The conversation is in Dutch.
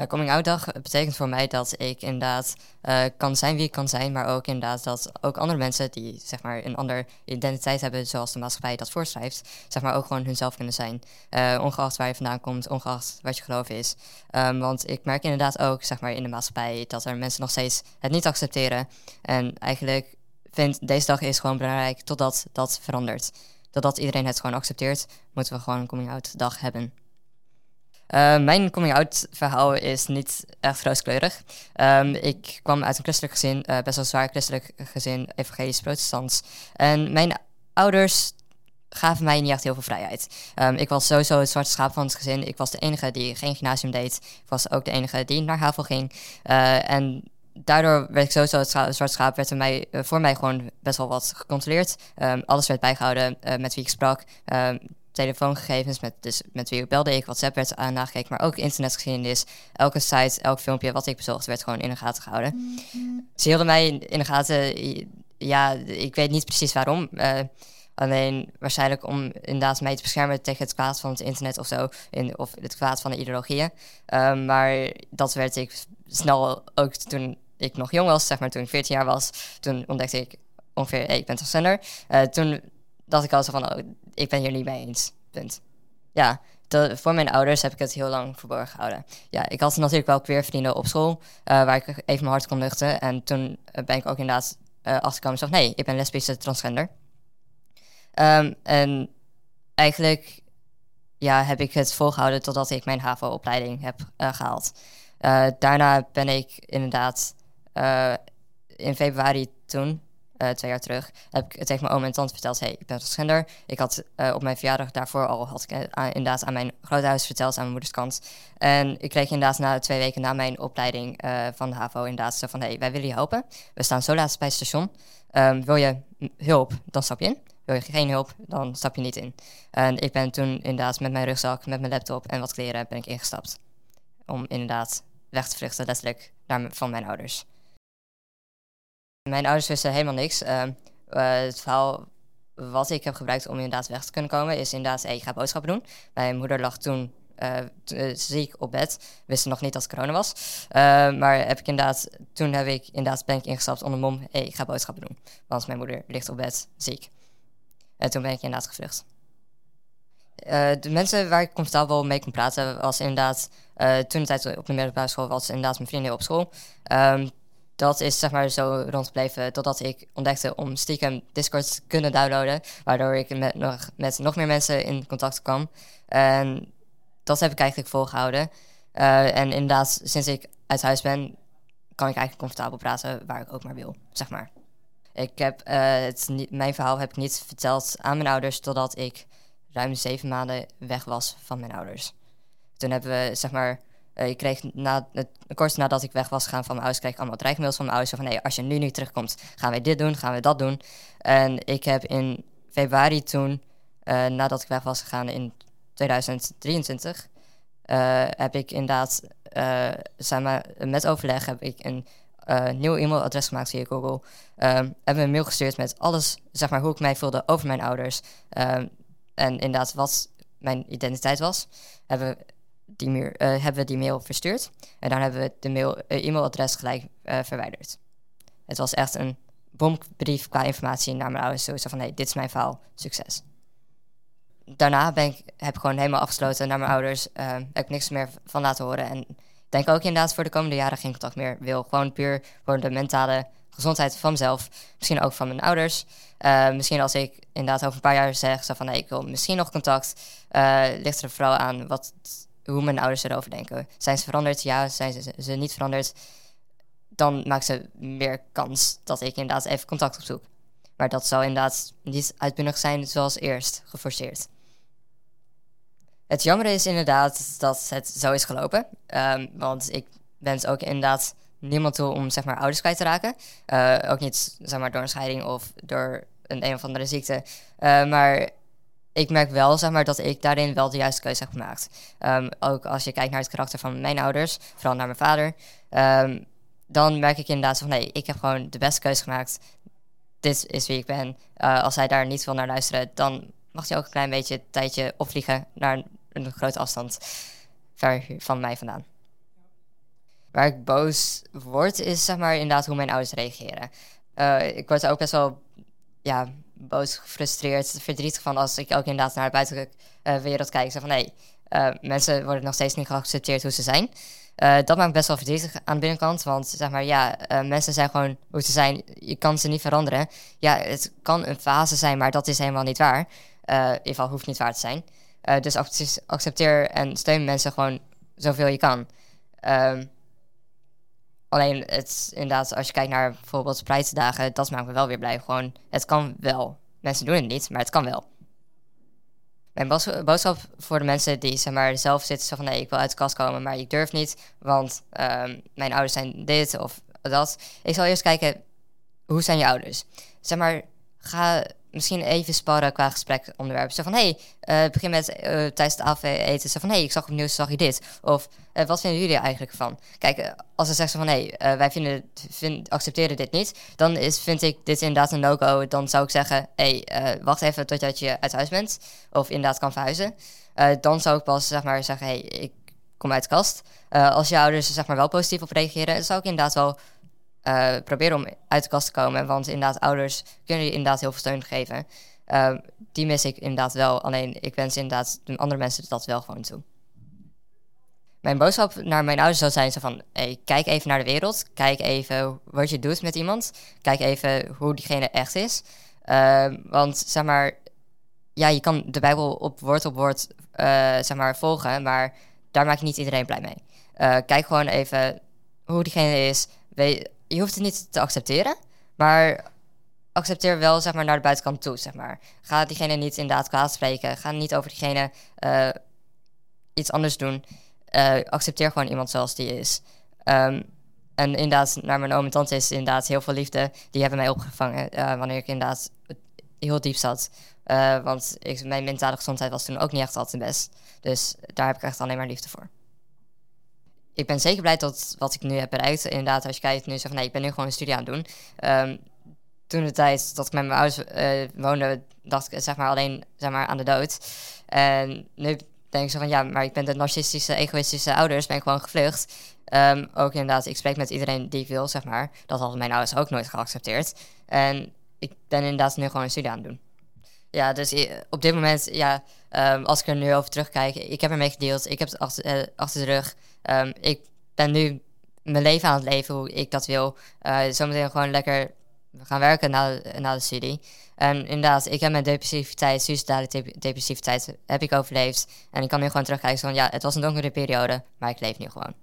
Ja, coming out dag betekent voor mij dat ik inderdaad uh, kan zijn wie ik kan zijn, maar ook inderdaad dat ook andere mensen die zeg maar een andere identiteit hebben, zoals de maatschappij dat voorschrijft, zeg maar ook gewoon hunzelf kunnen zijn. Uh, ongeacht waar je vandaan komt, ongeacht wat je geloof is. Um, want ik merk inderdaad ook zeg maar in de maatschappij dat er mensen nog steeds het niet accepteren. En eigenlijk vind deze dag is gewoon belangrijk totdat dat verandert. Totdat iedereen het gewoon accepteert, moeten we gewoon een coming out dag hebben. Uh, mijn coming-out verhaal is niet echt rooskleurig. Um, ik kwam uit een christelijk gezin, uh, best wel zwaar christelijk gezin, evangelisch protestants. En mijn ouders gaven mij niet echt heel veel vrijheid. Um, ik was sowieso het zwarte schaap van het gezin. Ik was de enige die geen gymnasium deed. Ik was ook de enige die naar HAVO ging. Uh, en daardoor werd ik sowieso het, zwarte schaap, werd er mij, voor mij gewoon best wel wat gecontroleerd. Um, alles werd bijgehouden met wie ik sprak telefoongegevens, met, dus met wie belde ik, WhatsApp werd aan nagekeken, maar ook internetgeschiedenis. Elke site, elk filmpje wat ik bezocht, werd gewoon in de gaten gehouden. Ze hielden mij in de gaten, ja, ik weet niet precies waarom. Uh, alleen waarschijnlijk om inderdaad mij te beschermen tegen het kwaad van het internet of zo, in, of het kwaad van de ideologieën. Uh, maar dat werd ik snel ook toen ik nog jong was, zeg maar toen ik 14 jaar was, toen ontdekte ik ongeveer, hey, ik ben transgender. Uh, toen dacht ik al zo van, oh, ik ben hier niet mee eens. Punt. Ja, voor mijn ouders heb ik het heel lang verborgen gehouden. Ja, ik had natuurlijk wel queer vrienden op school, uh, waar ik even mijn hart kon luchten. En toen eh, ben ik ook inderdaad uh, achtergekomen en nee, ik ben lesbische transgender. Um, en eigenlijk ja, heb ik het volgehouden totdat ik mijn HAVO-opleiding heb gehaald. daarna ben ik inderdaad in februari toen uh, twee jaar terug, heb ik tegen mijn oom en tante verteld: hey, ik ben transgender. Ik had uh, op mijn verjaardag daarvoor al had ik, uh, inderdaad aan mijn groothuis verteld, aan mijn moeders kant. En ik kreeg inderdaad na twee weken na mijn opleiding van de HAVO inderdaad zo van: hey, wij willen je helpen. We staan zo laat bij het station. Um, wil je hulp, dan stap je in. Wil je geen hulp, dan stap je niet in. En ik ben toen inderdaad met mijn rugzak, met mijn laptop en wat kleren ben ik ingestapt. Om inderdaad weg te vluchten, letterlijk, van mijn ouders. Mijn ouders wisten helemaal niks. Uh, het verhaal wat ik heb gebruikt om inderdaad weg te kunnen komen, is inderdaad, hey, ik ga boodschappen doen. Mijn moeder lag toen uh, ziek op bed. Wist nog niet dat het corona was. maar heb ik inderdaad, toen heb ik inderdaad ben ik ingestapt onder mom. Hey, ik ga boodschappen doen. Want mijn moeder ligt op bed ziek. En toen ben ik inderdaad gevlucht. de mensen waar ik comfortabel mee kon praten was inderdaad, toen de tijd op de middelbare school was inderdaad mijn vrienden op school. Um, dat is zeg maar zo rondgebleven totdat ik ontdekte om stiekem Discord te kunnen downloaden. Waardoor ik met nog, met nog meer mensen in contact kwam. En dat heb ik eigenlijk volgehouden. Uh, en inderdaad, sinds ik uit huis ben, kan ik eigenlijk comfortabel praten waar ik ook maar wil, zeg maar. Ik heb uh, het mijn verhaal heb ik niet verteld aan mijn ouders totdat ik ruim zeven maanden weg was van mijn ouders. Toen hebben we, zeg maar, ik kreeg na, het, kort nadat ik weg was gegaan van mijn ouders, kreeg ik allemaal dreigmails van mijn ouders. Van hey, als je nu niet terugkomt, gaan wij dit doen, gaan we dat doen. En ik heb in februari toen, uh, nadat ik weg was gegaan in 2023, uh, eh, heb ik inderdaad samen met overleg heb ik een nieuw e-mailadres gemaakt via Google. hebben we een mail gestuurd met alles, zeg maar, hoe ik mij voelde over mijn ouders. en inderdaad wat mijn identiteit was. Hebben die uh, hebben we die mail verstuurd. En dan hebben we de mail, uh, e-mailadres gelijk uh, verwijderd. Het was echt een bombrief qua informatie naar mijn ouders. Sowieso van, hey, dit is mijn verhaal, succes. Daarna ben ik, heb ik gewoon helemaal afgesloten naar mijn ouders. heb ik niks meer van laten horen. En denk ook inderdaad voor de komende jaren geen contact meer wil. Gewoon puur voor de mentale gezondheid van mezelf. Misschien ook van mijn ouders. misschien als ik inderdaad over een paar jaar zeg zo van... Hey, ik wil misschien nog contact. ligt er vooral aan wat hoe mijn ouders erover denken. Zijn ze veranderd? Ja. Zijn ze, ze niet veranderd? Dan maakt ze meer kans dat ik inderdaad even contact opzoek. Maar dat zal inderdaad niet uitbundig zijn zoals eerst, geforceerd. Het jammer is inderdaad dat het zo is gelopen. Um, want ik wens ook inderdaad niemand toe om zeg maar, ouders kwijt te raken. Uh, ook niet zeg maar, door een scheiding of door een een of andere ziekte. Uh, maar ik merk wel zeg maar, dat ik daarin wel de juiste keuze heb gemaakt. Um, ook als je kijkt naar het karakter van mijn ouders, vooral naar mijn vader, um, dan merk ik inderdaad van nee, ik heb gewoon de beste keuze gemaakt. Dit is wie ik ben. Uh, als hij daar niet wil naar luisteren, dan mag hij ook een klein beetje een tijdje opvliegen naar een, grote afstand ver van mij vandaan. Waar ik boos word, is zeg maar inderdaad hoe mijn ouders reageren. Uh, ik word ook best wel ja, boos, gefrustreerd, verdrietig van als ik ook inderdaad naar de buitenwereld uh, wereld kijk. Zeg van nee, uh, mensen worden nog steeds niet geaccepteerd hoe ze zijn. Uh, dat maakt best wel verdrietig aan de binnenkant. Want zeg maar, ja, mensen zijn gewoon hoe ze zijn. Je kan ze niet veranderen. Ja, het kan een fase zijn, maar dat is helemaal niet waar. in ieder geval hoeft niet waar te zijn. dus accepteer en steun mensen gewoon zoveel je kan. Ehm, alleen, het, inderdaad, als je kijkt naar bijvoorbeeld prijsdagen, dat maakt me wel weer blij. Gewoon, het kan wel. Mensen doen het niet, maar het kan wel. Mijn boodschap voor de mensen die zeg maar, zelf zitten zo van nee, ik wil uit de kast komen, maar ik durf niet, want um, mijn ouders zijn dit of dat. Ik zal eerst kijken, hoe zijn je ouders? Zeg maar, ga misschien even sparren qua gesprekonderwerp. Zo van, hey, uh, begin met uh, tijdens het avondeten. Zo van, hey, ik zag op nieuws, zag je dit. Of, uh, wat vinden jullie eigenlijk van? Kijk, als ze zeggen van, hey, wij vinden, vind, accepteren dit niet. Dan is, vind ik dit inderdaad een no-go. Dan zou ik zeggen, hey, wacht even totdat je uit huis bent. Of inderdaad kan verhuizen. dan zou ik pas, zeg maar, zeggen, hey, ik kom uit de kast. als je ouders, zeg maar, wel positief op reageren, dan zou ik inderdaad wel uh, proberen om uit de kast te komen. Want inderdaad, ouders kunnen je inderdaad heel veel steun geven. Uh, die mis ik inderdaad wel. Alleen ik wens inderdaad de andere mensen dat wel gewoon toe. Mijn boodschap naar mijn ouders zou zijn: zo van, hey, kijk even naar de wereld. Kijk even wat je doet met iemand. Kijk even hoe diegene echt is. Uh, want zeg maar, ja, je kan de Bijbel op woord op woord zeg maar, volgen. Maar daar maak je niet iedereen blij mee. kijk gewoon even hoe diegene is. Weet, je hoeft het niet te accepteren, maar accepteer wel zeg maar, naar de buitenkant toe. Zeg maar. Ga diegene niet inderdaad kwaad spreken. Ga niet over diegene uh, iets anders doen. Uh, accepteer gewoon iemand zoals die is. Um, en inderdaad, naar mijn oom en tante is inderdaad heel veel liefde. Die hebben mij opgevangen uh, wanneer ik inderdaad heel diep zat. want ik, mijn mentale gezondheid was toen ook niet echt altijd best. Dus daar heb ik echt alleen maar liefde voor ik ben zeker blij dat wat ik nu heb bereikt. Inderdaad, als je kijkt nu, zeg nee, ik ben nu gewoon een studie aan het doen. Um, toen de tijd dat ik met mijn ouders uh, woonde, dacht ik zeg maar alleen zeg maar, aan de dood. En nu denk ik zo van ja, maar ik ben de narcistische, egoïstische ouders, ben ik gewoon gevlucht. Um, ook inderdaad, ik spreek met iedereen die ik wil, zeg maar. Dat hadden mijn ouders ook nooit geaccepteerd. En ik ben inderdaad nu gewoon een studie aan het doen. Ja, dus op dit moment, ja, um, als ik er nu over terugkijk, ik heb ermee gedeeld, ik heb het achter, uh, achter de rug. Um, ik ben nu mijn leven aan het leven hoe ik dat wil. Uh, zometeen gewoon lekker gaan werken na, na de studie. En inderdaad, ik heb mijn depressiviteit, suicidale depressiviteit, heb ik overleefd. En ik kan nu gewoon terugkijken van, ja, het was een donkere periode, maar ik leef nu gewoon.